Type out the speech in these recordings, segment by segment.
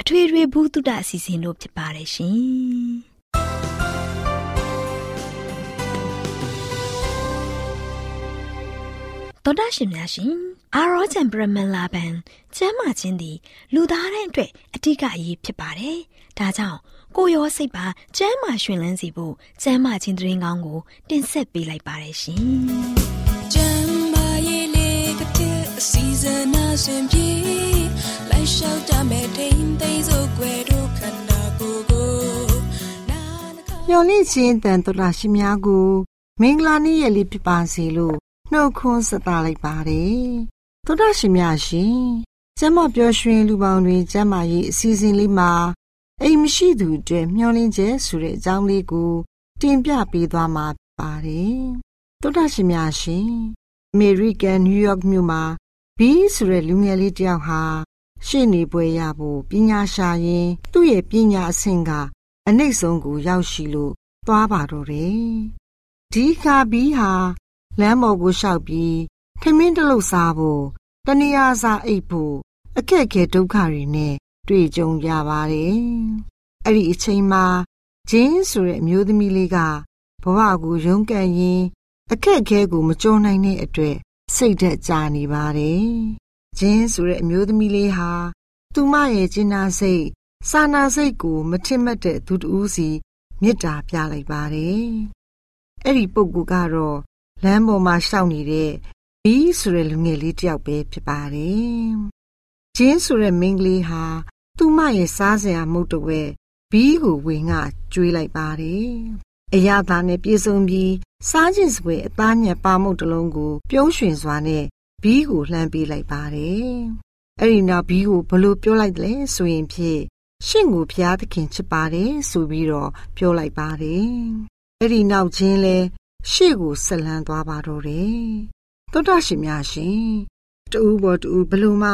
အထွေထွေဘုဒ္ဓအစီအစဉ်တို့ဖြစ်ပါတယ်ရှင်တော်ဒရှင်များရှင်အာရောချံပရမလာဘန်ကျမ်းမာခြင်းသည်လူသားတိုင်းအတွက်အထူးအရေးဖြစ်ပါတယ်။ဒါကြောင့်ကိုရောစိတ်ပါကျမ်းမာရှင်လန်းစီဖို့ကျမ်းမာခြင်းတရင်ကောင်းကို တင်ဆက်ပေးလိုက်ပါတယ်ရှင်။ကျမ်းမာရေးလေးကတဲ့အစီအစဉ်အစဉ်ပြေ လျှောက်တမဲ့ထိန်သိမ်းစို့ွယ်တို့ခန္ဓာကိုယ်ကိုမျော်လင့်ခြင်းတန်တော်တာရှင်များကိုမင်္ဂလာနေ့ရက်လေးဖြစ်ပါစေလို့နှုတ်ခွန်းဆက်သလိုက်ပါတယ်တော်တာရှင်များရှင်ကျမပျော်ရွှင်လူပေါင်းတွေကျမရေးအစီအစဉ်လေးမှာအိမ်မရှိသူတွေမျော်လင့်ချက်ဆိုတဲ့အကြောင်းလေးကိုတင်ပြပေးသွားမှာပါတယ်တော်တာရှင်များရှင်အမေရိကန်နယူးယောက်မြို့မှာဘီဆိုတဲ့လူငယ်လေးတယောက်ဟာ ရှေ့နေပွဲရဖို့ပညာရှာရင်သူ့ရဲ့ပညာအဆင့်ကအနှိမ့်ဆုံးကိုရောက်ရှိလို့သွားပါတော့တယ်။ဒီခါဘီဟာလမ်းပေါ်ကိုလျှောက်ပြီးထမင်းတလုတ်စားဖို့တဏှာစားအိပ်ဖို့အခက်အခဲဒုက္ခတွေနဲ့တွေ့ကြုံရပါတယ်။အဲ့ဒီအချိန်မှာဂျင်းဆိုတဲ့အမျိုးသမီးလေးကဘဝကိုရုန်းကန်ရင်းအခက်အခဲကိုမကြုံနိုင်တဲ့အတွက်စိတ်သက်သာနေပါတယ် ဂျင်းဆိုတဲ့အမျိုးသမီးလေးဟာသူမရဲ့ကျင်နာစိတ်စာနာစိတ်ကို မထင်မှတ်တဲ့သူတူးစီမေတ္တာပြလိုက်ပါတယ်။အဲ့ဒီပုဂ္ဂိုလ်ကတော့လမ်းပေါ်မှာရှောက်နေတဲ့ဘီးဆိုတဲ့လူငယ်လေးတယောက်ပဲဖြစ်ပါတယ်။ဂျင်းဆိုတဲ့မိန်းကလေးဟာသူမရဲ့စားစရာမုတ်တဝဲဘီးကိုဝင်ကကျွေးလိုက်ပါတယ်။အရာသားနဲ့ပြေဆုံးပြီးစားခြင်းစပွဲအသားညက်ပါမုတ်တလုံးကို ပြုံးရွှင်စွာနဲ့ ဘီးကိုလှမ်းပေးလိုက်ပါတယ်။အဲ့ဒီနောက်ဘီးကိုဘလို့ပြောလိုက်တယ်ဆိုရင်ဖြင့်ရှင့်ကိုဖျားသခင်ချစ်ပါတယ်ဆိုပြီးတော့ပြောလိုက်ပါတယ်။အဲ့ဒီနောက်ချင်းလဲရှေ့ကိုဆက်လန်းသွားပါတော့တယ်။သောတာရှင်များရှင်တူဘောတူဘလို့မှ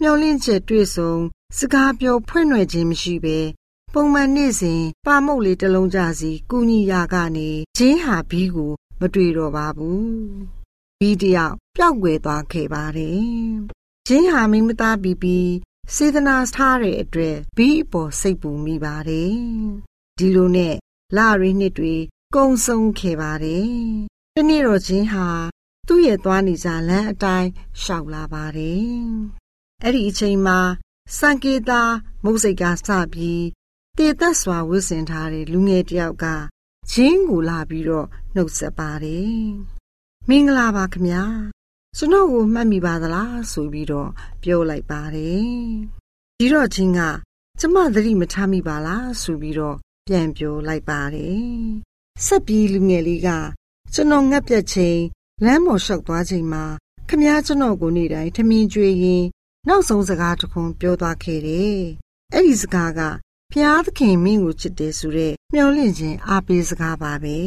မျောလင့်ချက်တွေ့ဆုံစကားပြောဖွင့်ရွယ်ခြင်းမရှိပဲပုံမှန်နေ့စဉ်ပါမုတ်လေးတစ်လုံးကြစီကုညီရာကနေဂျင်းဟာဘီးကို မတွေ့တော့ပါဘူးဘီတယောက် ပျောက်ကွယ်သွားခဲ့ပါတယ်။ဂျင်းဟာမိမသားပြီးပြီးစေတနာထားတဲ့အတွက်ဘီအပေါ်စိတ်ပူမိပါတယ်။ဒီလိုနဲ့လရီနှစ်တွေကုံဆုံးခဲ့ပါတယ်။ဒီနေ့တော့ဂျင်းဟာသူ့ရဲ့သွားနေကြလမ်းအတိုင်းရှောက်လာပါတယ်။အဲ့ဒီအချိန်မှာစံကေတာမုတ်စိတ်ကစပြီးတည်သက်စွာဝစ်စင်ထားတဲ့လူငယ်တယောက်ကဂျင်းကိုလာပြီးတော့နှုတ်ဆက်ပါတယ်မင်္ဂလာပါခင်ဗျာ ကျွန်တော်ကိုမှတ်မိပါသလားဆိုပြီးတော့ပြောလိုက်ပါတယ်ဒီတော့ချင်းကကျမသတိမထားမိပါလားဆိုပြီးတော့ပြန်ပြောလိုက်ပါတယ်ဆက်ပြီးလူငယ်လေးကကျွန်တော်ငတ်ပြတ်ချိန်လမ်းပေါ်လျှောက်သွားချိန်မှာခမည်းကျွန်တော်ကိုနေ့တိုင်းထမင်းကျွေးရင်နောက်ဆုံးစကားတစ်ခွန်းပြောသွားခဲ့တယ်အဲ့ဒီစကားကဖျားသခင်မင်းကိုချစ်တယ်ဆိုတဲ့မျှော်လင့်ခြင်းအားပေးစကားပါပဲ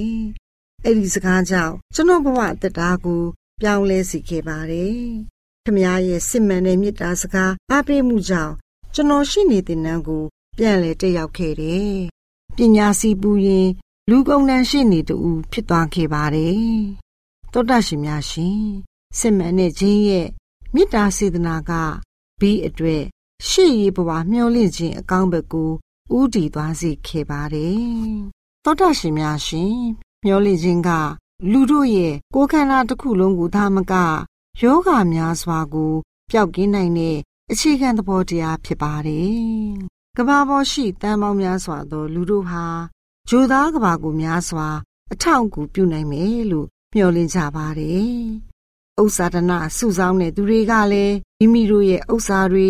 အဲ့ဒီစကားကြောင့်ကျွန်တော်ဘဝအသက်တာကို ပြောင်းလဲစေခဲ့ပါတယ်ခမည်းရဲ့စစ်မှန်တဲ့မေတ္တာစကားအားပေးမှုကြောင့်ကျွန်တော်ရှိနေတဲ့နန်းကို ပြန်လဲတက်ရောက်ခဲ့တယ်ပညာစီပူရင် လူကုန်တန်းရှိနေတူဖြစ်သွားခဲ့ပါတယ်တောတရှင်များရှင်စစ်မှန်တဲ့ခြင်းရဲ့မေတ္တာစေတနာကဘီအတွေ့ရှေ့ရေးဘဝမျှော်လင့်ခြင်းအကောင်းဘက်ကိုဥတည်သွားစေခဲ့ပါတယ်။သောတာရှင်များရှင်မျောလင့်ခြင်းက လူတို့ရဲ့ကိုယ်ခန္ဓာတစ်ခုလုံးကိုသာမကယောဂများစွာကိုပျောက်ကင်းနိုင်တဲ့အခြေခံသဘောတရားဖြစ်ပါတယ်။ကဘာပေါ်ရှိတန်ပေါင်းများစွာသော လူတို့ဟာဂျိုသားကဘာကိုများစွာ အထောက်အကူပြုနိုင်မယ်လို့မျှော်လင့်ကြပါတယ်။ဥစ္စာဒနာစုဆောင်းတဲ့သူတွေကလည်းမိမိတို့ရဲ့ဥစ္စာတွေ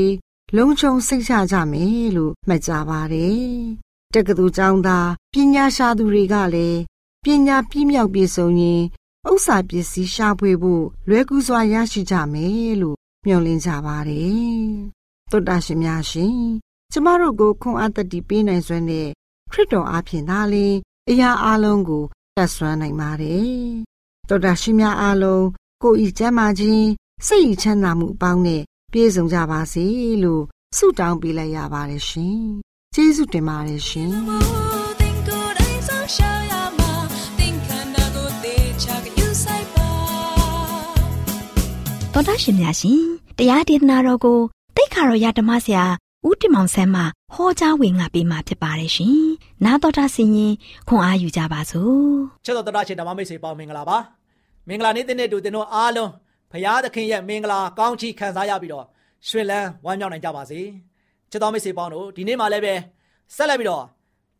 လုံခြုံစိတ်ချကြမယ်လို့မှတ်ကြပါတယ်။တက္ကသိုလ်ကျောင်းသားပညာရှာသူတွေကလည်း ပညာပြည့်မြောက်ပြည့်စုံရင်ဥစ္စာပစ္စည်းရှာဖွေဖို့လွယ်ကူစွာရရှိကြမယ်လို့မျှော်လင့်ကြပါတယ်။သုတ္တရှင်များရှင်ကျမတို့ကိုခွန်အားတတိပေးနိုင်စွမ်းတဲ့ခရစ်တော်အားဖြင့်သာလျှင်အရာအလုံးကိုတတ်ဆွမ်းနိုင်ပါတယ်။သုတ္တရှင်များအားလုံးကိုယ်ဤကျမ်းမာခြင်းစိတ်ဤချမ်းသာမှုအပေါင်းနဲ့ပြည့်စုံကြပါစေလို့ဆုတောင်းပေးလိုက်ရပါတယ်ရှင်။ကျေးဇူးတင်ပါတယ်ရှင်။ တော်တာရှင်များရှင်တရားဒေသနာတော်ကိုတိတ်ခါတော်ရဓမ္မဆရာဦးတင်မောင်ဆန်းမှဟောကြားဝင်ငါပေးมาဖြစ်ပါတယ်ရှင်။နာတော်တာဆင်ရင်ခွန်အားယူကြပါစို့။ချစ်တော်တော်ရှင်ဓမ္မမိတ်ဆွေပေါင်းမင်္ဂလာပါ။မင်္ဂလာနေ့တဲ့နေ့တူတင်တို့အားလုံးဖရာသခင်ရဲ့မင်္ဂလာကောင်းချီးခံစားရပြီးတော့ရွှင်လန်းဝမ်းမြောက်နိုင်ကြပါစေချစ်တော်မိတ်ဆွေပေါင်းတို့ဒီနေ့မှလည်းပဲဆက်လက်ပြီးတော့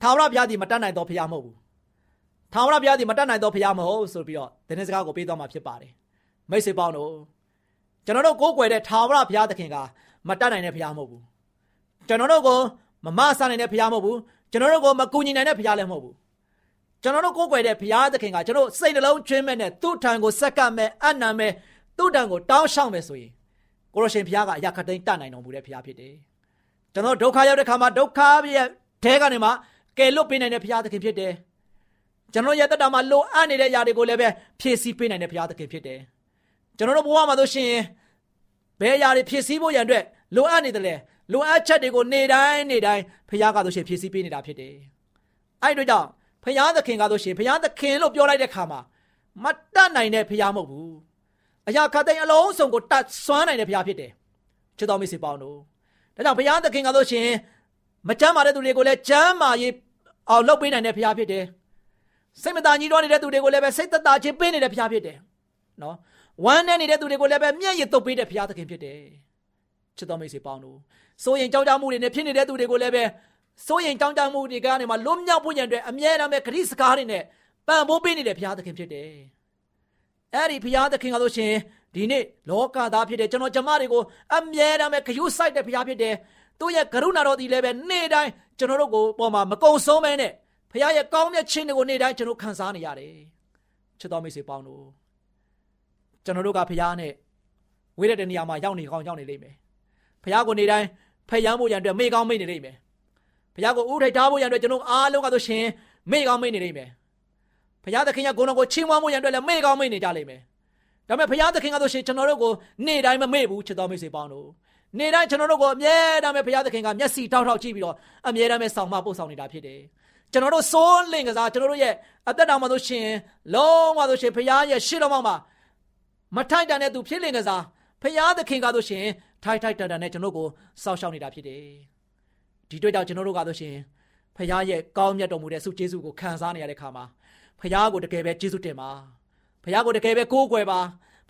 ထာဝရဘုရားသည်မတတ်နိုင်သောဘုရားမဟုတ်ဘူးထာဝရဘုရားသည်မတတ်နိုင်သောဘုရားမဟုတ်ဆိုပြီးတော့တင်းစကားကိုပေးသွားမှာဖြစ်ပါတယ်မိတ်ဆွေပေါင်းတို့ ကျွန်တော်တို့ကိုးကွယ်တဲ့ထာဝရဘုရားသခင်ကမတတ်နိုင်တဲ့ဘုရားမဟုတ်ဘူးကျွန်တော်တို့ကိုမမဆနိုင်တဲ့ဘုရားမဟုတ်ဘူးကျွန်တော်တို့ကိုမကူညီနိုင်တဲ့ဘုရားလည်းမဟုတ်ဘူးကျွန်တော်တို့ကိုးကွယ်တဲ့ဘုရားသခင်ကကျွန်တော်စိတ်နှလုံးကျွင်းမဲ့နဲ့သူ့ထံကိုစက္ကပ်မဲ့အနံမဲ့သူ့တန်ကိုတောင်းရှောက်မယ်ဆိုရင်ကိုရရှင်ဘုရားကအရာခတိန်တတ်နိုင်တော်မူတဲ့ဘုရားဖြစ်တယ်။ကျွန်တော်ဒုက္ခရောက်တဲ့ခါမှာဒုက္ခရဲ့တဲကနေမှကယ်လွတ်ပေးနိုင်တဲ့ဘုရားသခင်ဖြစ်တယ်။ကျွန်တော်ရဲ့တတမှာလိုအပ်နေတဲ့အရာတွေကိုလည်းပဲဖြည့်ဆည်းပေးနိုင်တဲ့ဘုရားသခင်ဖြစ်တယ်။ ကျွန်တော်တို့ဘဝမှာဆိုရှင်ဘယ်အရာတွေဖြည့်ဆည်းဖို့ရန်အတွက်လိုအပ်နေတယ်လဲလိုအပ်ချက်တွေကိုနေတိုင်းနေတိုင်းဘုရားကဆိုရှင်ဖြည့်ဆည်းပေးနေတာဖြစ်တယ်။အဲ့တို့ကြောင့်ဘုရားသခင်ကဆိုရှင်ဘုရားသခင်လို့ပြောလိုက်တဲ့ခါမှာမတတ်နိုင်တဲ့ဘုရားမဟုတ်ဘူး။အရာခတ်တဲ့အလုံးစုံကိုတတ်ဆွမ်းနိုင်တဲ့ဘုရားဖြစ်တယ်ချစ်တော်မိတ်ဆွေပေါင်းတို့ဒါကြောင့်ဘုရားသခင်ကဆိုရှင်မချမ်းမာတဲ့သူတွေကိုလည်းချမ်းမာရေးအောင်လုပ်ပေးနိုင်တဲ့ဘုရားဖြစ်တယ်စိတ်မသာညှိတော့နေတဲ့သူတွေကိုလည်းပဲစိတ်သက်သာခြင်းပေးနေတဲ့ဘုရားဖြစ်တယ်နော် ဝမ်းနဲ့နေတဲ့သူတွေကိုလည်းပဲမျက်ရည်တုပ်ပေးတဲ့ဘုရားသခင်ဖြစ်တယ်ချစ်တော်မိတ်ဆွေပေါင်းတို့စိုးရင်ကြောက်ကြမှုတွေနဲ့ဖြစ်နေတဲ့သူတွေကိုလည်းပဲစိုးရင်ကြောက်ကြမှုတွေကနေမှလွတ်မြောက်ဖို့ရန်အတွက်အမြဲတမ်းပဲခရစ်စကားတွေနဲ့ပံ့ပိုးပေးနေတဲ့ဘုရားသခင်ဖြစ်တယ်အဲ့ဒီဘုရားသခင်ကဆိုရှင်ဒီနေ့လောကသားဖြစ်တဲ့ကျွန်တော်ကျမတွေကိုအမြဲတမ်းပဲဂရုစိုက်တဲ့ဘုရားဖြစ်တယ်သူ့ရဲ့ကရုဏာတော်ဒီလည်းပဲနေ့တိုင်းကျွန်တော်တို့ကိုပေါ်မှာမကုံဆုံးမဲနဲ့ဘုရားရဲ့ကောင်းမြတ်ခြင်းတွေကိုနေ့တိုင်းကျွန်တော်ခံစားနေရတယ်ချစ်တော်မိတ်ဆွေပေါင်းတို့ ကျွန်တော်တို့ကဘုရားနဲ့ဝေးတဲ့နေရာမှာရောက်နေကောင်းရောက်နေလိမ့်မယ်ဘုရားကိုနေ့တိုင်းဖျံဖို့ရန်အတွက်မေ့ကောင်းမေ့နေလိမ့်မယ်ဘုရားကိုဥထိုက်ထားဖို့ရန်အတွက်ကျွန်တော်အားလုံးကဆိုရှင်မေ့ကောင်းမေ့နေလိမ့်မယ်ဘုရားသခင်ရဲ့ဂုဏ်တော်ကိုချီးမွမ်းမှုရန်အတွက်လည်းမေ့ကောင်းမေ့နေကြလိမ့်မယ်။ဒါပေမဲ့ဘုရားသခင်ကဆိုရှင်ကျွန်တော်တို့ကိုနေ့တိုင်းမမေ့ဘူးချစ်တော်မိတ်ဆွေပေါင်းတို့။နေ့တိုင်းကျွန်တော်တို့ကိုအမြဲတမ်းပဲဘုရားသခင်ကမျက်စိထောက်ထောက်ကြည့်ပြီးတော့အမြဲတမ်းပဲဆောင်မပို့ဆောင်နေတာဖြစ်တယ်။ကျွန်တော်တို့စိုးလင့်ကစားကျွန်တော်တို့ရဲ့အသက်တာမှာဆိုရှင်လုံးဝဆိုရှင်ဘုရားရဲ့ရှေ့တော်မှာ မထိုက်တန်တဲ့သူဖြစ်လင့်ကစားဘုရားသခင်ကဆိုရှင်ထိုက်ထိုက်တန်တန်နဲ့ကျွန်တော်ကိုစောင့်ရှောက်နေတာဖြစ်တယ်။ဒီတွေ့ကြောင့်ကျွန်တော်တို့ကဆိုရှင်ဖခင်ရဲ့ကောင်းမြတ်တော်မူတဲ့ဆုကျေးဇူးကိုခံစားနေရတဲ့ခါမှာဖခင်ကိုတကယ်ပဲကျေးဇူးတင်ပါဖခင်ကိုတကယ်ပဲကိုးကွယ်ပါ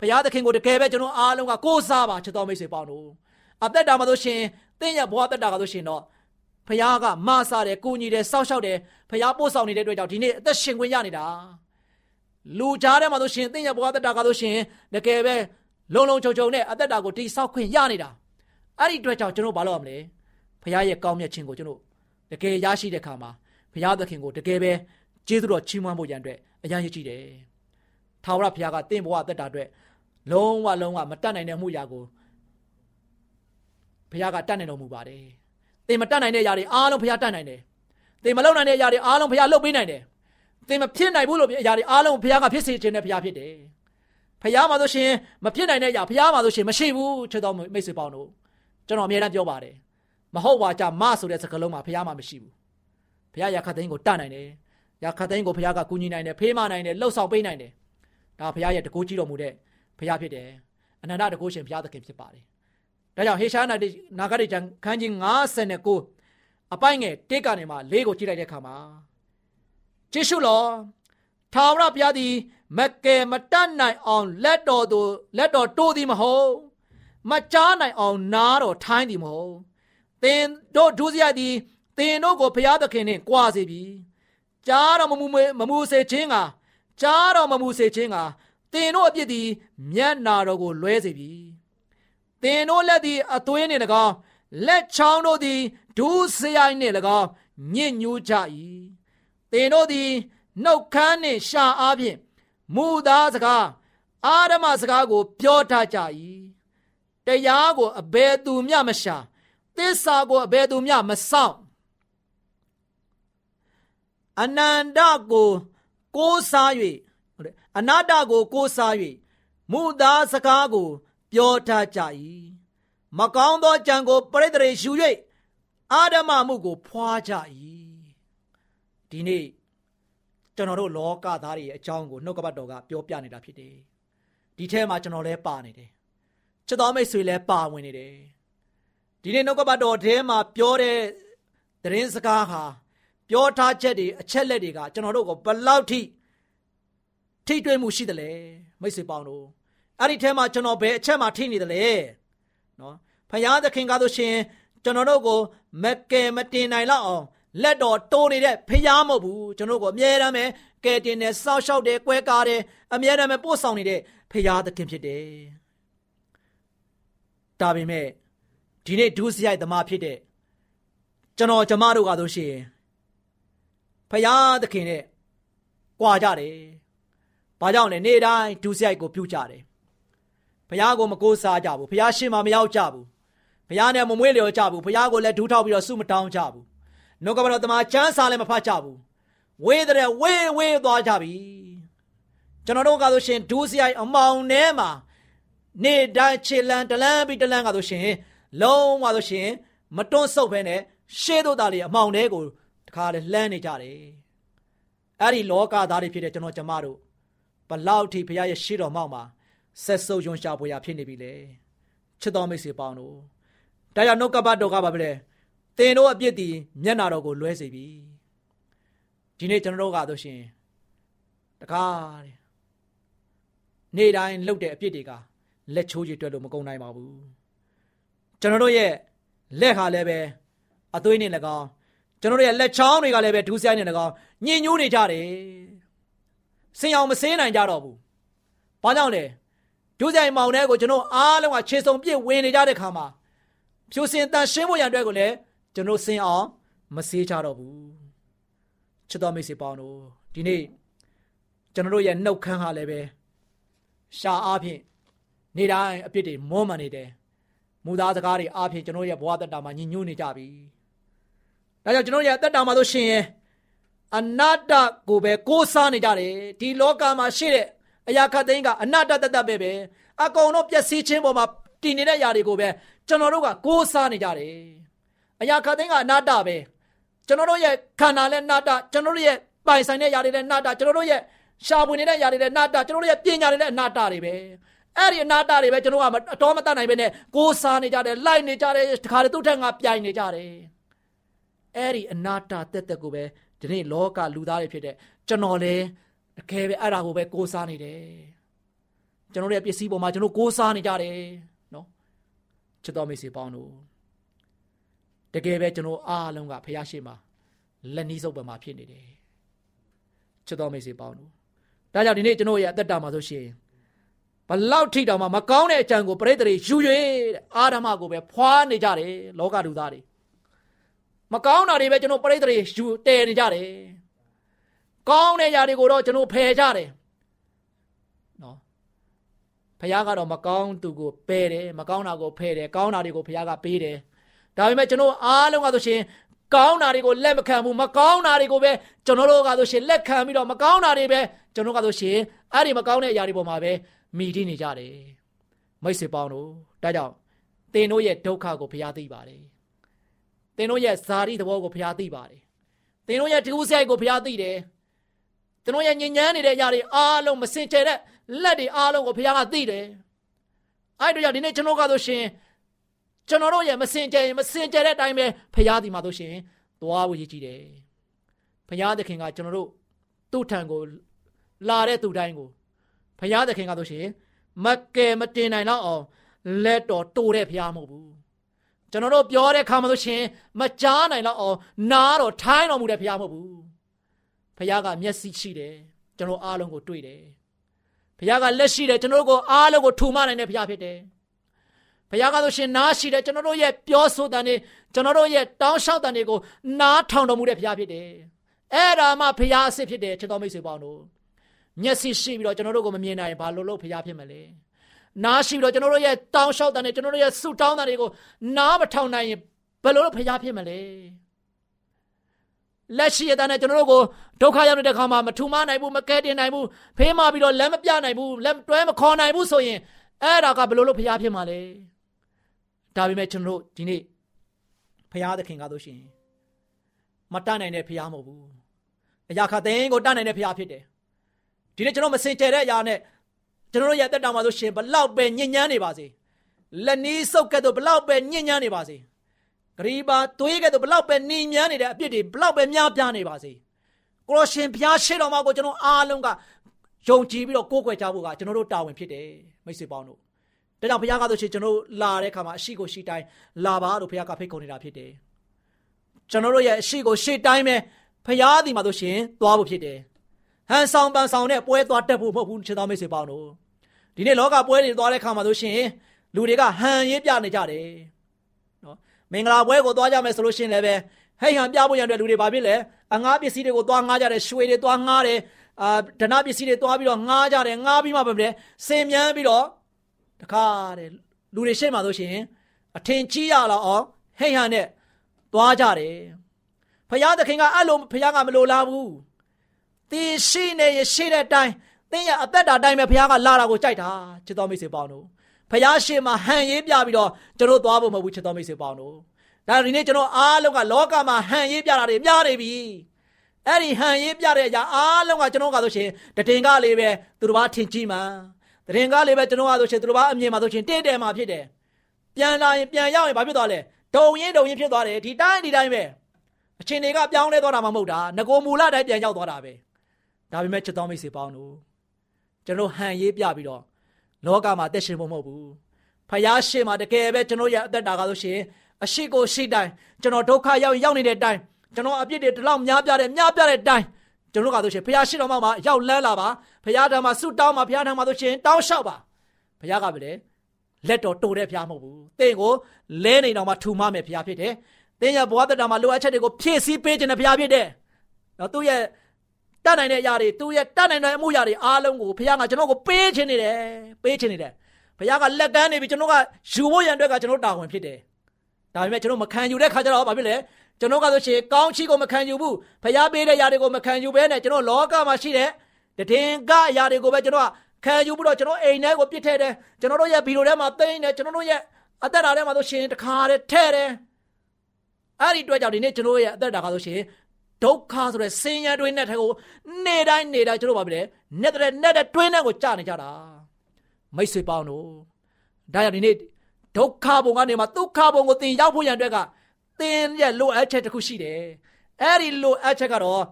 ဖခင်သခင်ကိုတကယ်ပဲကျွန်တော်အားလုံးကကိုးစားပါချစ်တော်မိတ်ဆွေပေါင်းတို့အသက်တာမှာဆိုရှင်တင်းရဲ့ဘဝအသက်တာကဆိုရှင်တော့ဖခင်ကမဆာတယ်ကိုညီတယ်စောက်ရှောက်တယ်ဖခင်ပို့ဆောင်နေတဲ့အတွက်ကြောင့်ဒီနေ့အသက်ရှင်ခွင့်ရနေတာ လူကြားထဲမှာဆိုရှင်တင်းရဲ့ဘဝအသက်တာကဆိုရှင်တကယ်ပဲလုံလုံချုံချုံနဲ့အသက်တာကိုတိဆောက်ခွင့်ရနေတာအဲ့ဒီအတွက်ကြောင့်ကျွန်တော်ဘာလုပ်ရမလဲဘုရားရဲ့ကောင်းမြတ်ခြင်းကိုကျွန်တော်တကယ်ရရှိတဲ့အခါမှာဘုရားသခင်ကိုတကယ်ပဲကျေးဇူးတော်ချီးမွမ်းဖို့ရန်အတွက်အရန်ရည်ကြည့်တယ်။ထာဝရဘုရားကတင့်ဘဝအသက်တာအတွက်လုံးဝလုံးဝမတတ်နိုင်တဲ့မှုရာကိုဘုရားကတတ်နိုင်တော်မူပါတယ်။သင်မတတ်နိုင်တဲ့အရာတွေအားလုံးဘုရားတတ်နိုင်တယ်။သင်မလုပ်နိုင်တဲ့အရာတွေအားလုံးဘုရားလုပ်ပေးနိုင်တယ်။ သင်မဖြစ်နိုင်ဘူးလို့အရာတွေအားလုံးဘုရားကဖြစ်စေခြင်းနဲ့ဘုရားဖြစ်တယ်။ဘုရားမှာဆိုရှင်မဖြစ်နိုင်တဲ့အရာဘုရားမှာဆိုရှင်မရှိဘူးချစ်တော်မိတ်ဆွေပေါင်းတို့ကျွန်တော်အမြဲတမ်းပြောပါတယ်။မဟုတ်ပါကြမဆိုတဲ့စကားလုံးမှာဘုရားမှာမရှိဘူး။ဘုရားရာခတ်သိန်းကိုတတ်နိုင်တယ်။ရာခတ်သိန်းကိုဘုရားကကူညီနိုင်တယ်ဖေးမနိုင်တယ်လှုပ်ဆောင်ပေးနိုင်တယ်။ဒါဘုရားရဲ့တကူကြီးတော်မူတဲ့ဘုရားဖြစ်တယ်။အနန္တတကူရှင်ဘုရားသခင်ဖြစ်ပါတယ်။ဒါကြောင့်ဟေရှာနာတိနာဂရိကျမ်းခန်းကြီး59အပိုင်းငယ်1ကနေမှ4ကိုကြည့်လိုက်တဲ့အခါမှာ ကျေးဇူးတော်ထာဝရဘုရားသည်မကယ်မတတ်နိုင်အောင်လက်တော်သို့လက်တော်တိုးသည်မဟုတ်မကြားနိုင်အောင်နားတော်ထိုင်းသည်မဟုတ်သင်တို့ဒုစရိုက်သည်သင်တို့ကိုဘုရားသခင်နှင့်ကြွားစေပြီကြားတော်မမူမမူစေခြင်းကကြားတော်မမူစေခြင်းကသင်တို့အပြစ်သည်မျက်နာတော်ကိုလွဲစေပြီသင်တို့လက်သည်အသွေးနှင့်၎င်းလက်ချောင်းတို့သည်ဒုစရိုက်နှင့်၎င်းညစ်ညူးကြ၏ သင်တို့သည်နှုတ်ခမ်းနှင့်ရှာအားဖြင့်မူသားစကားအာရမစကားကို ပြောထားကြ၏တရားကိုအဘယ်သူမျှမရှာသစ္စာကိုအဘယ်သူမျှမဆောင်အနန္တကိုကိုးစား၍ဟုတ်တယ်အနာတ္တကိုကိုးစား၍မူသားစကားကို ပြောထားကြ၏မကောင်းသောကြံကိုပရိသေရေယူ၍အာဓမမှုကိုဖွာကြ၏ ဒီနေ့ကျွန်တော်တို့လောကသားတွေရဲ့အကြောင်းကိုနှုတ်ကပတ်တော်ကပြောပြနေတာဖြစ်တယ်ဒီထဲမှာကျွန်တော်လည်းပါနေတယ်ချစ်တော်မိတ်ဆွေလည်းပါဝင်နေတယ်ဒီနေ့နှုတ်ကပတ်တော်ထဲမှာပြောတဲ့သတင်းစကားဟာပြောထားချက်တွေအချက်လက်တွေကကျွန်တော်တို့ကိုဘလောက်ထိထိတွေ့မှုရှိတယ်လဲမိတ်ဆွေပေါင်းတို့အဲ့ဒီထဲမှာကျွန်တော်ဘယ်အချက်မှထိနေတယ်လဲနော်ဖယားသခင်ကားလို့ရှင်ကျွန်တော်တို့ကိုမကယ်မတင်နိုင်လောက်အောင် လက်တော်တိုးနေတဲ့ဖျားမဟုတ်ဘူးကျွန်တော်ကိုအမြဲတမ်းပဲကဲတင်တယ်စောက်ရှောက်တယ်ကွဲကားတယ်အမြဲတမ်းပဲပို့ဆောင်နေတဲ့ဖျားသခင်ဖြစ်တယ်ဒါပေမဲ့ဒီနေ့ဒုစရိုက်သမားဖြစ်တဲ့ကျွန်တော်ကျမတို့ကားလို့ရှိရင်ဖယားသခင်နဲ့ကြွာကြတယ်ဘာကြောင့်လဲနေ့တိုင်းဒုစရိုက်ကိုပြုကြတယ်ဖယားကိုမကိုးစားကြဘူးဖယားရှင်မမရောက်ကြဘူးဖယားနဲ့မမွေးလျော်ကြဘူးဖယားကိုလည်းဒူးထောက်ပြီးတော့ဆုမတောင်းကြဘူး နှုတ်ကပတော်တမန်ကျမ်းစာလည်းမဖတ်ကြဘူးဝေးတဲ့ဝေးဝေးသွားကြပြီကျွန်တော်တို့ကဆိုရှင်ဒူးစရိုက်အမောင်ထဲမှာနေတိုင်းခြေလန်းတလန်းပြီးတလန်းကဆိုရှင်လုံးဝဆိုရှင်မတွန်းဆုပ်ဖဲနဲ့ရှေးတို့သားလေးအမောင်ထဲကိုတခါလေလှမ်းနေကြတယ်အဲ့ဒီလောကသားတွေဖြစ်တဲ့ကျွန်တော်ကျမတို့ဘလောက်ထိဘုရားရဲ့ရှေးတော်မောက်မှာဆက်ဆုပ်ယွန်ရှာဖွေရဖြစ်နေပြီလေချစ်တော်မိတ်ဆွေပေါင်းတို့ဒါကြောင့်နှုတ်ကပတ်တော်ကပါပဲ သင်တို့အပြစ်ဒီမျက်နာတော်ကိုလွဲစေပြီဒီနေ့ကျွန်တော်တို့ကဆိုရှင်တကားတဲ့နေ့တိုင်းလှုပ်တဲ့အပြစ်တွေကလက်ချိုးကြီးတွက်လို့မကုန်နိုင်ပါဘူးကျွန်တော်တို့ရဲ့လက်ဟာလည်းပဲအသွေးနဲ့၎င်းကျွန်တော်တို့ရဲ့လက်ချောင်းတွေကလည်းပဲဒူးဆိုင်နဲ့၎င်းညင်ညူးနေကြတယ်စင်အောင်မစင်းနိုင်ကြတော့ဘူးဘာကြောင့်လဲဒူးဆိုင်မောင်တဲ့ကိုကျွန်တော်အားလုံးကခြေစုံပြည့်ဝင်နေကြတဲ့ခါမှာဖြူစင်တန်ရှင်းဖို့ရန်အတွက်ကိုလည်း ကျွန်တော်စင်အောင်မစေးကြတော့ဘူးချစ်တော်မိတ်ဆွေပေါင်းတို့ဒီနေ့ကျွန်တော်တို့ရဲ့နှုတ်ခမ်းဟာလည်းပဲရှာအားဖြင့်နေတိုင်းအပြစ်တွေမောမှန်နေတယ်မူသားစကားတွေအားဖြင့်ကျွန်တော်ရဲ့ဘဝတက်တာမှာညှဉ်းညူးနေကြပြီဒါကြောင့်ကျွန်တော်ရဲ့တက်တာမှာဆိုရှင်ရဲ့အနတ္တကိုပဲကိုးစားနေကြတယ်ဒီလောကမှာရှိတဲ့အရာခတ်သိန်းကအနတ္တတတ်တတ်ပဲပဲအကုန်လုံးပျက်စီးခြင်းပေါ်မှာတည်နေတဲ့ຢာတွေကိုပဲကျွန်တော်တို့ကကိုးစားနေကြတယ် အရာခတ်သိန်းကအနတ္တပဲကျွန်တော်တို့ရဲ့ခန္ဓာလည်းနာတကျွန်တော်တို့ရဲ့ပိုင်ဆိုင်တဲ့ຢာတွေလည်းနာတကျွန်တော်တို့ရဲ့ရှားပွေနေတဲ့ຢာတွေလည်းနာတကျွန်တော်တို့ရဲ့ပညာတွေလည်းအနာတတွေပဲအဲ့ဒီအနာတတွေပဲကျွန်တော်ကအတော်မတတ်နိုင်ပဲနဲ့ကိုးစားနေကြတယ်လိုက်နေကြတယ်တခါတည်းသူ့ထက်ငါပြိုင်နေကြတယ်အဲ့ဒီအနာတတက်တက်ကိုပဲဒီနေ့လောကလူသားတွေဖြစ်တဲ့ကျွန်တော်လည်းတကယ်ပဲအဲ့ဒါကိုပဲကိုးစားနေတယ်ကျွန်တော်ရဲ့ပစ္စည်းပေါ်မှာကျွန်တော်ကိုးစားနေကြတယ်နော်ချစ်တော်မိတ်ဆွေပေါင်းတို့ တကယ်ပဲကျွန်တော်အားလုံးကဖះရှိမှာလက်နီးစုပ်ပမှာဖြစ်နေတယ်ချစ်တော်မိတ်ဆွေပေါင်းတို့ဒါကြောင့်ဒီနေ့ကျွန်တော်ရဲ့အသက်တာမှာဆိုရှင်ဘလောက်ထိတောင်မှမကောင်းတဲ့အကြံကိုပရိသေတွေယူ၍အာရမကိုပဲဖွာနေကြတယ်လောကလူသားတွေမကောင်းတာတွေပဲကျွန်တော်ပြိတ္တတွေယူတည်နေကြတယ်ကောင်းတဲ့ຢာတွေကိုတော့ကျွန်တော်ဖယ်ကြတယ်နော်ဖခင်ကတော့မကောင်းသူကိုပယ်တယ်မကောင်းတာကိုဖယ်တယ်ကောင်းတာတွေကိုဖခင်ကပေးတယ် ဒါပေမဲ့ကျွန်တော်အားလုံးကဆိုရှင်ကောင်းတာတွေကိုလက်မခံဘူးမကောင်းတာတွေကိုပဲကျွန်တော်တို့ကဆိုရှင်လက်ခံပြီးတော့မကောင်းတာတွေပဲကျွန်တော်ကဆိုရှင်အဲ့ဒီမကောင်းတဲ့အရာတွေပေါ်မှာပဲမိတိနေကြတယ်မိတ်ဆွေပေါင်းတို့ဒါကြောင့်သင်တို့ရဲ့ဒုက္ခကိုဘုရားသိပါတယ်သင်တို့ရဲ့ဇာတိသဘောကိုဘုရားသိပါတယ်သင်တို့ရဲ့ဒုစရိုက်ကိုဘုရားသိတယ်သင်တို့ရဲ့ညဉ့်ညမ်းနေတဲ့အရာတွေအားလုံးမစင်ကြဲတဲ့လက်တွေအားလုံးကိုဘုရားကသိတယ်အဲ့တို့ကြောင့်ဒီနေ့ကျွန်တော်ကဆိုရှင် ကျွန်တော်တို့ရဲ့မစင်ကြဲမစင်ကြဲတဲ့အတိုင်းပဲဘုရားဒီမှာဆိုရှင်သွားဖို့ရည်ကြည်တယ်ဘုရားသခင်ကကျွန်တော်တို့သူ့ထံကိုလာတဲ့သူတိုင်းကိုဘုရားသခင်ကဆိုရှင်မကယ်မတင်နိုင်တော့အောင်လက်တော်တိုးတဲ့ဘုရားမဟုတ်ဘူးကျွန်တော်တို့ပြောတဲ့ခါမှဆိုရှင်မကြားနိုင်တော့အောင်နားတော်ထိုင်းတော်မူတဲ့ဘုရားမဟုတ်ဘူးဘုရားကမျက်စိရှိတယ်ကျွန်တော်အားလုံးကိုတွေ့တယ်ဘုရားကလက်ရှိတယ်ကျွန်တော်တို့ကိုအားလုံးကိုထူမနိုင်တဲ့ဘုရားဖြစ်တယ် ဘုရားကဆိုရှင်နားရှိတယ်ကျွန်တော်တို့ရဲ့ပြောဆိုတဲ့နေကျွန်တော်တို့ရဲ့တောင်းလျှောက်တဲ့နေကိုနားထောင်တော်မူတဲ့ဘုရားဖြစ်တယ်အဲ့ဒါမှဘုရားအစ်စ်ဖြစ်တယ်ချစ်တော်မိတ်ဆွေပေါင်းတို့မျက်စိရှိပြီးတော့ကျွန်တော်တို့ကိုမမြင်နိုင်ဘာလို့လို့ဘုရားဖြစ်မလဲနားရှိပြီးတော့ကျွန်တော်တို့ရဲ့တောင်းလျှောက်တဲ့နေကျွန်တော်တို့ရဲ့ဆုတောင်းတဲ့တွေကိုနားမထောင်နိုင်ရင်ဘယ်လိုလို့ဘုရားဖြစ်မလဲလက်ရှိရတဲ့ကျွန်တော်တို့ကိုဒုက္ခရောက်နေတဲ့ခါမှာမထူမနိုင်ဘူးမကဲတင်နိုင်ဘူးဖေးမပြီးတော့လက်မပြနိုင်ဘူးလက်တွဲမခေါ်နိုင်ဘူးဆိုရင်အဲ့ဒါကဘယ်လိုလို့ဘုရားဖြစ်မှာလဲ ဒါပေမဲ့ကျွန်တော်တို့ဒီနေ့ဘုရားသခင်ကားလို့ရှိရင်မတတ်နိုင်တဲ့ဘုရားမဟုတ်ဘူးအရာခသိန်းကိုတတ်နိုင်တဲ့ဘုရားဖြစ်တယ်ဒီနေ့ကျွန်တော်မစင်ကြဲတဲ့အရာနဲ့ကျွန်တော်တို့ရဲ့တက်တာမှာဆိုရှင်ဘလောက်ပဲညဉ့်ညမ်းနေပါစေလက်နီးစုပ်ကဲ့သို့ဘလောက်ပဲညဉ့်ညမ်းနေပါစေဂရီပါသွေးကဲ့သို့ဘလောက်ပဲနှိမ်မြန်းနေတဲ့အပြစ်တွေဘလောက်ပဲများပြားနေပါစေကိုရရှင်ဘုရားရှိတော်မှာကိုကျွန်တော်အားလုံးကယုံကြည်ပြီးတော့ကိုးကွယ်ကြဖို့ကကျွန်တော်တို့တာဝန်ဖြစ်တယ်မိတ်ဆွေပေါင်းတို့ ဒါကြောင့်ဘုရားကဆိုရှင်ကျွန်တော်လာတဲ့ခါမှာအရှိကိုရှိတိုင်းလာပါလို့ဘုရားကဖိတ်ခေါ်နေတာဖြစ်တယ်ကျွန်တော်တို့ရဲ့အရှိကိုရှိတိုင်းပဲဘုရားဒီမှာဆိုရှင်သွားဖို့ဖြစ်တယ်ဟန်ဆောင်ပန်ဆောင်နဲ့ပွဲသွားတက်ဖို့မဟုတ်ဘူးချစ်တော်မိတ်ဆွေပေါင်းတို့ဒီနေ့လောကပွဲတွေသွားတဲ့ခါမှာဆိုရှင်လူတွေကဟန်ရေးပြနေကြတယ်နော်မင်္ဂလာပွဲကိုသွားကြမယ်ဆိုလို့ရှင်လည်းပဲဟဲ့ဟန်ပြဖို့ရတဲ့လူတွေဘာဖြစ်လဲအငားပစ္စည်းတွေကိုသွားငားကြတယ်ရွှေတွေသွားငားတယ်အာဒနာပစ္စည်းတွေသွားပြီးတော့ငားကြတယ်ငားပြီးမှပဲစင်မြန်းပြီးတော့ တခါတဲ့လူတွေရှေ့မှာဆိုရှင်အထင်ကြီးရလောက်အောင်ဟဲ့ဟန်နဲ့သွားကြတယ်ဖယားသခင်ကအဲ့လိုဖယားကမလိုလားဘူးတင်ရှိနေရရှိတဲ့အတိုင်းတင်းရအသက်တာတိုင်းပဲဘုရားကလာတာကိုကြိုက်တာချစ်တော်မိတ်ဆွေပေါင်းတို့ဘုရားရှင်မှာဟန်ရေးပြပြီးတော့ကျွန်တော်သွားဖို့မဟုတ်ဘူးချစ်တော်မိတ်ဆွေပေါင်းတို့ဒါဒီနေ့ကျွန်တော်အားလုံးကလောကမှာဟန်ရေးပြတာတွေများနေပြီအဲ့ဒီဟန်ရေးပြတဲ့အရာအားလုံးကကျွန်တော်ကဆိုရှင်တတင်ကလေးပဲသူတို့ဘာထင်ကြီးမှာ တတင်ကလေးပဲကျွန်တော်ကဆိုရှင်သူတို့ဘာအမြင်မှာဆိုရှင်တင့်တယ်မှာဖြစ်တယ်ပြန်လာရင်ပြန်ရောက်ရင်ဘာဖြစ်သွားလဲဒုံရင်ဒုံရင်ဖြစ်သွားတယ်ဒီတိုင်းဒီတိုင်းပဲအချင်းတွေကပြောင်းလဲသွားတာမှမဟုတ်တာငကိုမူလတိုင်းပြန်ရောက်သွားတာပဲဒါပေမဲ့ချစ်တော်မိတ်ဆွေပေါင်းတို့ကျွန်တော်ဟန်ရေးပြပြီးတော့လောကမှာတက်ရှင်ဖို့မဟုတ်ဘူးဖယားရှိမှတကယ်ပဲကျွန်တော်ရဲ့အသက်တာကားလို့ရှိရင်အရှိကိုရှိတိုင်းကျွန်တော်ဒုက္ခရောက်ရောက်နေတဲ့အတိုင်းကျွန်တော်အပြစ်တွေတလောက်များပြတဲ့များပြတဲ့အတိုင်း ကျွန်တော်ကားလို့ရှိရင်ဖယားရှိတော်မှာရောက်လန်းလာပါဖယားထံမှာဆုတောင်းပါဖယားထံမှာဆိုရှင်တောင်းလျှောက်ပါဖယားကပဲလေလက်တော်တိုတဲ့ဖယားမဟုတ်ဘူးသင်ကိုလဲနေတော်မှာထူမမယ်ဖယားဖြစ်တယ်သင်ရဲ့ဘဝတက်တာမှာလိုအပ်ချက်တွေကိုဖြည့်ဆည်းပေးခြင်းနဲ့ဖယားဖြစ်တယ်နော်သူ့ရဲ့တတ်နိုင်တဲ့အရာတွေသူရဲ့တတ်နိုင်တဲ့အမှုရာတွေအားလုံးကိုဘုရားကကျွန်တော်ကိုပေးခြင်းနေတယ်ပေးခြင်းနေတယ်ဘုရားကလက်ကမ်းနေပြီကျွန်တော်ကယူဖို့ရန်အတွက်ကကျွန်တော်တာဝန်ဖြစ်တယ်ဒါပေမဲ့ကျွန်တော်မခံယူတဲ့ခါကျတော့ဘာဖြစ်လဲ ကျွန်တော်ကဆိုရှင်ကောင်းချီးကိုမခံယူဘူးဘုရားပေးတဲ့ຢာတွေကိုမခံယူဘဲနဲ့ကျွန်တော်လောကမှာရှိတဲ့တည်င်ကအရာတွေကိုပဲကျွန်တော်ကခံယူပြီးတော့ကျွန်တော်အိမ်ထဲကိုပြစ်ထည့်တယ်ကျွန်တော်တို့ရဲ့ဗီဒီယိုထဲမှာသိမ်းတယ်ကျွန်တော်တို့ရဲ့အသက်တာထဲမှာဆိုရှင်တခါတည်းထဲ့တယ်အဲ့ဒီအတွက်ကြောင့်ဒီနေ့ကျွန်တော်ရဲ့အသက်တာကဆိုရှင်ဒုက္ခဆိုတဲ့ဆင်းရဲတွင်းနဲ့ထဲကိုနေတိုင်းနေတိုင်းကျွန်တော်ပါပြီလေနဲ့တဲ့နဲ့တဲ့တွင်းနဲ့ကိုကြာနေကြတာမိတ်ဆွေပေါင်းတို့ဒါကြောင့်ဒီနေ့ဒုက္ခဘုံကနေမှဒုက္ခဘုံကိုသင်ရောက်ဖို့ရန်အတွက်က သင်ရဲ့လိုအပ်ချက်တစ်ခုရှိတယ်အဲ့ဒီလိုအပ်ချက်ကတော့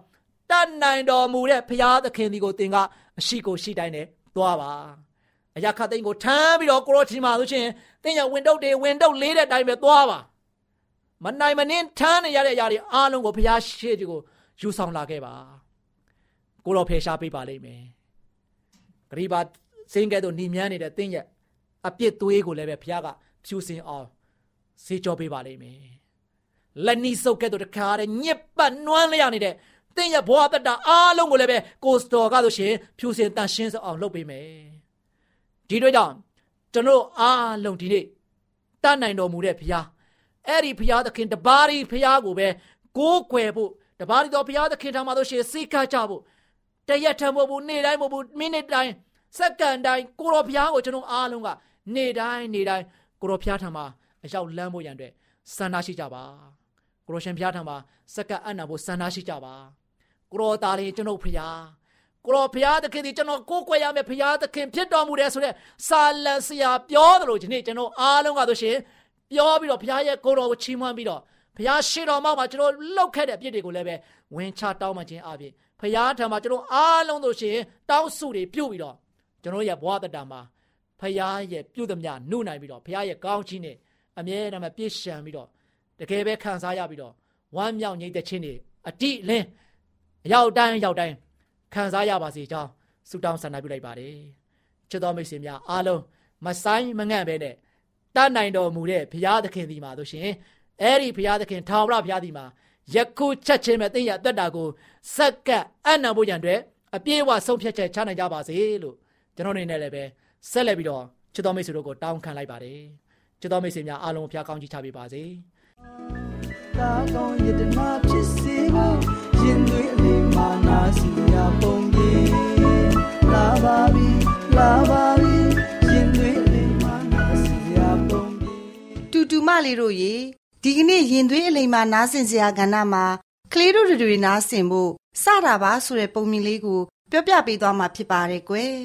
တတ်နိုင်တော်မူတဲ့ဘုရားသခင်ဒီကိုသင်ကအရှိကိုရှိတိုင်းနဲ့သွားပါအရာခတ်သိန်းကိုထမ်းပြီးတော့ကိုရောချီမှာဆိုရှင်သင်ရဝင်တုတ်တွေဝင်တုတ်လေးတဲ့အတိုင်းပဲသွားပါမနိုင်မနှင်းထမ်းနေရတဲ့အရာတွေအားလုံးကိုဘုရားရှေ့ကိုယူဆောင်လာခဲ့ပါကိုတော်ဖေရှားပေးပါလိမ့်မယ်ဂရိပါစင်းကဲ့သို့နှီးမြန်းနေတဲ့တင်းရဲ့အပြစ်သွေးကိုလည်းပဲဘုရားကဖြူစင်အောင်စေကြောပေးပါလိမ့်မယ် လက်နီးစုပ်ကဲ့သို့တခါတည်းညစ်ပတ်နွမ်းလျနေတဲ့သင်ရဲ့ဘဝတတအားလုံးကိုလည်းပဲကိုစတော်ကဆိုရှင်ဖြူစင်တန်ရှင်းစအောင်လုပ်ပေးမယ်ဒီတို့ကြောင့်ကျွန်တော်အားလုံးဒီနေ့တတ်နိုင်တော်မူတဲ့ဘုရားအဲ့ဒီဘုရားသခင်တပါးဒီဘုရားကိုပဲကိုးကွယ်ဖို့တပါးဒီတော်ဘုရားသခင်ထံမှာဆိုရှင်စိတ်ခကြဖို့တရက်ထံမဟုတ်ဘူးနေ့တိုင်းမဟုတ်ဘူးမိနစ်တိုင်းစက္ကန့်တိုင်းကိုတော်ဘုရားကိုကျွန်တော်အားလုံးကနေ့တိုင်းနေ့တိုင်းကိုတော်ဘုရားထံမှာအရောက်လမ်းဖို့ရန်အတွက်စံနာရှိကြပါ ကိုတော်ရှင်ဘုရားထံမှာစက္ကန့်အံ့နာဖို့စံနာရှိကြပါကိုတော်သားလေးကျွန်တော်ဖရာကိုတော်ဖရာသခင်ဒီကျွန်တော်ကိုးကွယ်ရမယ်ဖရာသခင်ဖြစ်တော်မူတယ်ဆိုတဲ့စာလန်ဆရာပြောတယ်လို့ဒီနေ့ကျွန်တော်အားလုံးကဆိုရှင်ပြောပြီးတော့ဖရာရဲ့ကိုတော်ကိုချီးမွမ်းပြီးတော့ဖရာရှိတော်မောက်မှာကျွန်တော်လှုပ်ခဲ့တဲ့အပြစ်တွေကိုလည်းပဲဝင်ချတောင်းမှခြင်းအပြင်ဖရာထံမှာကျွန်တော်အားလုံးဆိုရှင်တောင်းစုတွေပြုတ်ပြီးတော့ကျွန်တော်ရဲ့ဘဝတတမှာဖရာရဲ့ပြုတ်သမျှနှုတ်နိုင်ပြီးတော့ဖရာရဲ့ကောင်းချီးနဲ့အမြဲတမ်းပြည့်ရှံပြီးတော့ တကယ်ပဲခံစားရပြီးတော့ဝမ်းမြောက်ငြိမ်သက်ခြင်းတွေအတိအလင်းအရောက်တိုင်းရောက်တိုင်းခံစားရပါစေကြောင်းဆုတောင်းဆန္ဒပြုလိုက်ပါတယ်ချစ်တော်မိတ်ဆွေများအားလုံးမဆိုင်မငန့်ပဲနဲ့တတ်နိုင်တော်မူတဲ့ဘုရားသခင်ဒီမှာဆိုရှင်အဲ့ဒီဘုရားသခင်ထာဝရဘုရားဒီမှာယခုချက်ချင်းပဲသိရအသက်တာကိုစက္ကပ်အနံဖို့ကြံအတွက်အပြည့်အဝဆုံးဖြတ်ချက်ချနိုင်ကြပါစေလို့ကျွန်တော်အနေနဲ့လည်းပဲဆက်လက်ပြီးတော့ချစ်တော်မိတ်ဆွေတို့ကိုတောင်းခံလိုက်ပါတယ်ချစ်တော်မိတ်ဆွေများအားလုံးဖျားကောင်းကြီးချပေးပါစေ တာကောင်းယတနာဖြစ်စေဖို့ရင်သွေးအလေးမာနာစီရာပုံကြီးလာပါပြီလာပါပြီရင်သွေးအလေးမာနာစီရာပုံကြီးတူတူမလေးတို့ရေဒီကနေ့ရင်သွေးအလိမ်မာနားဆင်စရာကဏ္ဍမှာကလေးတို့တွေနားဆင်ဖို့စတာပါဆိုတဲ့ပုံမြင်လေးကို ပြောပြပေးသွားမှာဖြစ်ပါတယ်ကွယ်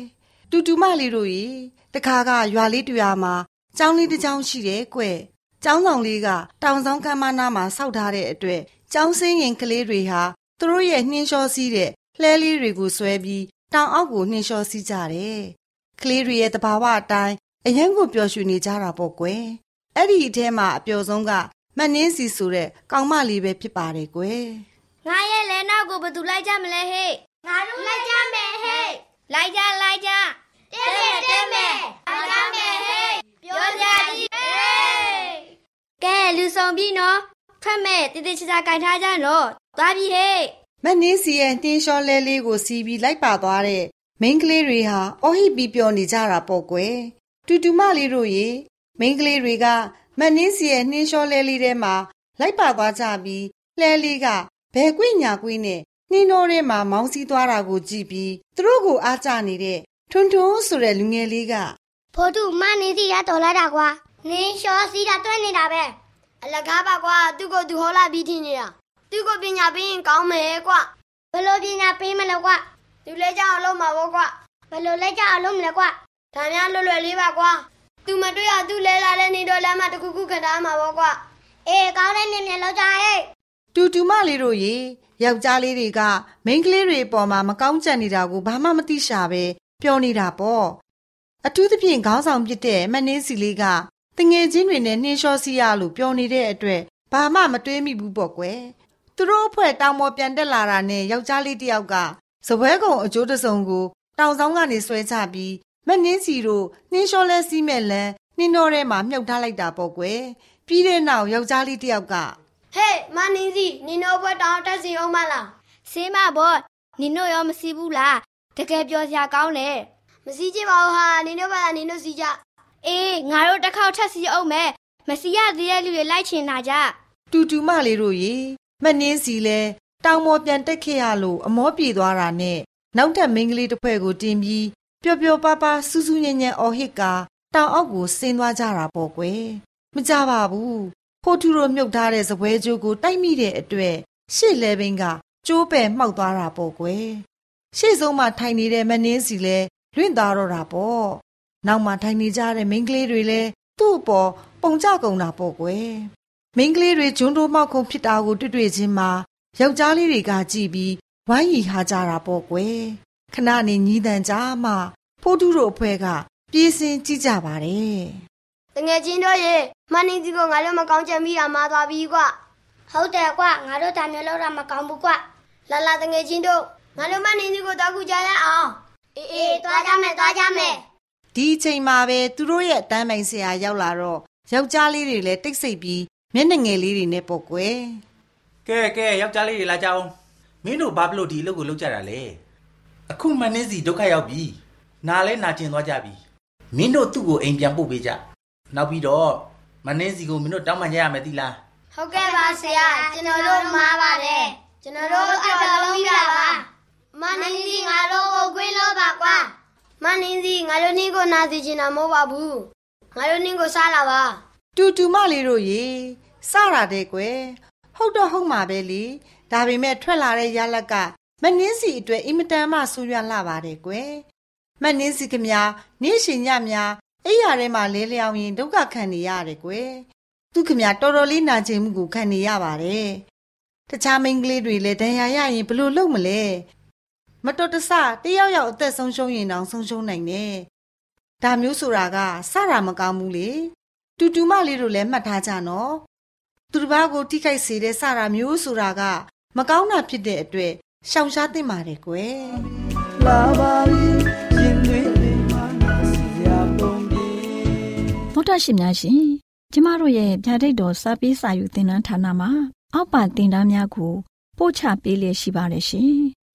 တူတူမလေးတို့ရေတခါကရွာလေးတူရမှာကျောင်းလေးတစ်ကျောင်းရှိတယ်ကွယ် ကျောင်းဆောင်လေးကတောင်ဆောင်ကမ်းမနာမှာစောက်ထားတဲ့အတွက်ကျောင်းစင်းရင်ကလေးတွေဟာသူတို့ရဲ့နှင်းလျှောစီးတဲ့လှဲလေးတွေကိုဆွဲပြီးတောင်အောက်ကိုနှင်းလျှောစီးကြတယ်။ကလေးတွေရဲ့တဘာဝအတိုင်းအရင်ကပျော်ရွှင်နေကြတာပေါ့ကွယ်။အဲ့ဒီအထဲမှာအပျော်ဆုံးကမနှင်းစီဆိုတဲ့ကောင်မလေးပဲဖြစ်ပါတယ်ကွယ်။ငါရဲ့လဲနောက်ကိုဘယ်သူလိုက်ကြမလဲဟဲ့။ငါတို့လိုက်ကြမယ်ဟဲ့။လိုက်ကြလိုက်ကြ။တဲမယ်တဲမယ်။လိုက်ကြမယ်ဟဲ့။ပြောကြကြီးဟဲ့။ ကဲလူဆောင်ပြီနော်။ထွက်မဲ့တည်တည်ချာချာကြိုင်ထားကြနော်။သွားပြီဟဲ့။မနှင်းစီရဲ့တင်းလျှောလဲလေးကိုစီးပြီးလိုက်ပါသွားတဲ့မိန်းကလေးတွေဟာအော်ဟစ်ပြီးပြောနေကြတာပေါ့ကွယ်။တူတူမလေးတို့ရေမိန်းကလေးတွေကမနှင်းစီရဲ့နှင်းလျှောလဲလေးထဲမှာလိုက်ပါသွားကြပြီးလှဲလေးကဘယ်ကွိညာကွိနဲ့နှင်းတော်ထဲမှာမောင်းစီးသွားတာကိုကြည့်ပြီးသူတို့ကိုအားကျနေတဲ့ထွန်းထွန်းဆိုတဲ့လူငယ်လေးကဖိုးတူမနေစီရတော်လာတာကွာ နင်းလျှောစီးတာတွဲနေတာပဲအလကားပါကွာသူ့ကိုသူဟောလာပြီးထင်နေတာသူ့ကိုပညာပေးရင်ကောင်းမယ်ကွာဘယ်လိုပညာပေးမလဲကွာသူလဲကြအောင်လုပ်မှာပေါ့ကွာဘယ်လိုလဲကြအောင်လုပ်မလဲကွာဒါများလွယ်လွယ်လေးပါကွာသူမတွေ့ရသူလဲလာတဲ့နေတော့လမ်းမှာတခုခုခထားမှာပေါ့ကွာအေးကောင်းတဲ့နေမြလောက်ကြဟဲ့တူတူမလေးတို့ရေယောက်ျားလေးတွေကမိန်းကလေးတွေအပေါ်မှာမကောင်းကြံနေတာကိုဘာမှမသိရှာပဲပြောနေတာပေါ့အထူးသဖြင့်ခေါင်းဆောင်ဖြစ်တဲ့မနှင်းစီလေးက တငယ်ချင်းတွေနဲ့နှင်းလျှောစီရလို့ပြောနေတဲ့အတွက်ဘာမှမတွေးမိဘူးပေါ့ကွယ်သူတို့အဖွဲ့တောင်ပေါ်ပြန်တက်လာတာနဲ့ယောက်ျားလေးတယောက်ကစပွဲကုံအကျိုးတစုံကိုတောင်ဆောင်ကနေဆွဲချပြီးမနှင်းစီတို့နှင်းလျှောလဲစီးမဲ့လန်းနှင်းတော်ထဲမှာမြုပ်ထားလိုက်တာပေါ့ကွယ်ပြီးတဲ့နောက်ယောက်ျားလေးတယောက်ကဟဲ့မနင်းစီနင်တို့ဘွက်တောင်တက်စီအောင်မလားဆေးမဘောနင်တို့ရောမစီးဘူးလားတကယ်ပြောစရာကောင်းတယ်မစီးကြပါဘူးဟာနင်တို့ဘာနင်တို့စီးကြ အေးငါတို့တစ်ခေါက်ထပ်စီးအောင်မယ်မစီရသေးတဲ့လူတွေလိုက်ချင်တာကြတူတူမလေးတို့ရေမနှင်းစီလဲတောင်ပေါ်ပြန်တက်ခဲ့ရလို့အမောပြေသွားတာနဲ့နောက်ထပ်မိန်းကလေးတစ်ဖွဲ့ကိုတင်ပြီးပျော်ပျော်ပါပါစူးစူးညံ့ညံ့အော်ဟစ်ကာတောင်အောက်ကိုဆင်းသွားကြတာပေါ့ကွယ်မကြပါဘူးဖိုးထူတို့မြုပ်ထားတဲ့စပွဲကြိုးကိုတိုက်မိတဲ့အတွက်ရှေ့လဲဘင်းကကျိုးပယ်မှောက်သွားတာပေါ့ကွယ်ရှေ့ဆုံးမှာထိုင်နေတဲ့မနှင်းစီလဲလွင့်သွားတော့တာပေါ့ နောက်မှာထိုင်နေကြတဲ့မိန်းကလေးတွေလည်းသူ့အပေါ်ပုံကြကုန်တာပေါ့ကွယ်မိန်းကလေးတွေဂျွန်းတိုးမောက်ခုံဖြစ်တာကိုတွေ့တွေ့ချင်းမှာယောက်ျားလေးတွေကကြည်ပြီးဝိုင်းရီဟာကြတာပေါ့ကွယ်ခဏနေညီးတန်ကြမှဖိုးတူးတို့အဖွဲ့ကပြေးစင်ကြည့်ကြပါတယ်တငယ်ချင်းတို့ရေမနင်းစီကိုငါတို့မကောင်းချင်မိတာမှာသွားပြီကွဟုတ်တယ်ကွငါတို့ဒါမျိုးလောက်တာမကောင်းဘူးကွလာလာတငယ်ချင်းတို့ငါတို့မနင်းစီကိုတောက်ခုကြရအောင်အေးအေးသွားကြမယ်သွားကြမယ် ဒီအချိန်မှာပဲသူတို့ရဲ့တန်းပိုင်ဆရာရောက်လာတော့ယောက်ျားလေးတွေလည်းတိတ်ဆိတ်ပြီးမျက်နှာငယ်လေးတွေနဲ့ပေါ့ကွယ်ကဲကဲယောက်ျားလေးတွေလာကြအောင်မင်းတို့ဘာဖြစ်လို့ဒီအလုပ်ကိုလုပ်ကြတာလဲအခုမနှင်းစီဒုက္ခရောက်ပြီနာလဲနာကျင်သွားကြပြီမင်းတို့သူ့ကိုအိမ်ပြန်ပို့ပေးကြနောက်ပြီးတော့မနှင်းစီကိုမင်းတို့တောင်းပန်ကြရမယ်သီလားဟုတ်ကဲ့ပါဆရာကျွန်တော်တို့မှားပါတယ်ကျွန်တော်တို့အတော်လုံးပြပါမနင်းစီငါတို့ကိုခွေးလို့ပါကွာ မနင်းစီငါတို့နင်းကိုနာစီချင်တာမဟုတ်ပါဘူးငါတို့နင်းကိုစားလာပါတူတူမလေးတို့ရေစတာတဲ့ကွယ်ဟုတ်တော့ဟုတ်မှာပဲလေဒါပေမဲ့ထွက်လာတဲ့ရလက်ကမနှင်းစီအတွက်အင်မတန်မှဆူရွံ့လာပါတယ်ကွယ်မနှင်းစီကများနေ့ရှင်ညများအိယာထဲမှာလဲလျောင်းရင်ဒုက္ခခံနေရတယ်ကွယ်သူခမတော်တော်လေးနာကျင်မှုကိုခံနေရပါတယ်တခြားမိန်းကလေးတွေလည်းဒဏ်ရာရရင်ဘယ်လိုလုပ်မလဲ မတော်တဆတယောက်ယောက်အသက်ဆုံးရှုံးရင်တောင်ဆုံးရှုံးနိုင်တယ်ဒါမျိုးဆိုတာကစတာမကောင်းဘူးလေတူတူမလေးတို့လည်းမှတ်ထားကြနော်သူတစ်ပါးကိုထိခိုက်စေတဲ့စတာမျိုးဆိုတာက မကောင်းတာဖြစ်တဲ့အတွက်ရှောင်ရှားသင့်ပါတယ်ကွယ်လာပါပြီရင်သွေးလေးမှနာစီရာပုံပြေဗုဒ္ဓရှင်များရှင်ကျမတို့ရဲ့ဗျာဒိတ်တော်စာပေးစာယူသင်တန်းဌာနမှာအောက်ပါသင်တန်းများကိုပို့ချပေးလျက်ရှိပါတယ်ရှင်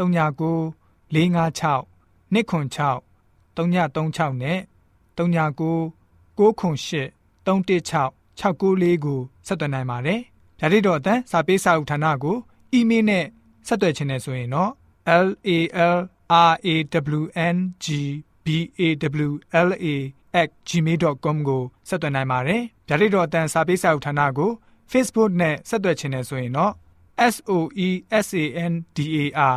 39 656 296 336နဲ့39 98 316 694ကိုဆက်သွင်းနိုင်ပါတယ်။ဒါ့အပြင်တော့အတန်းစာပေးစာဥထာဏာကိုအီးမေးလ်နဲ့ဆက်သွယ်ခြင်းနဲ့ဆိုရင်တော့ l a l r a w n g b a w l a @gmail.com ကိုဆက်သွင်းနိုင်ပါတယ်။ဒါ့အပြင်တော့အတန်းစာပေးစာဥထာဏာကို Facebook နဲ့ဆက်သွယ်ခြင်းနဲ့ဆိုရင်တော့ s o e s a n d a r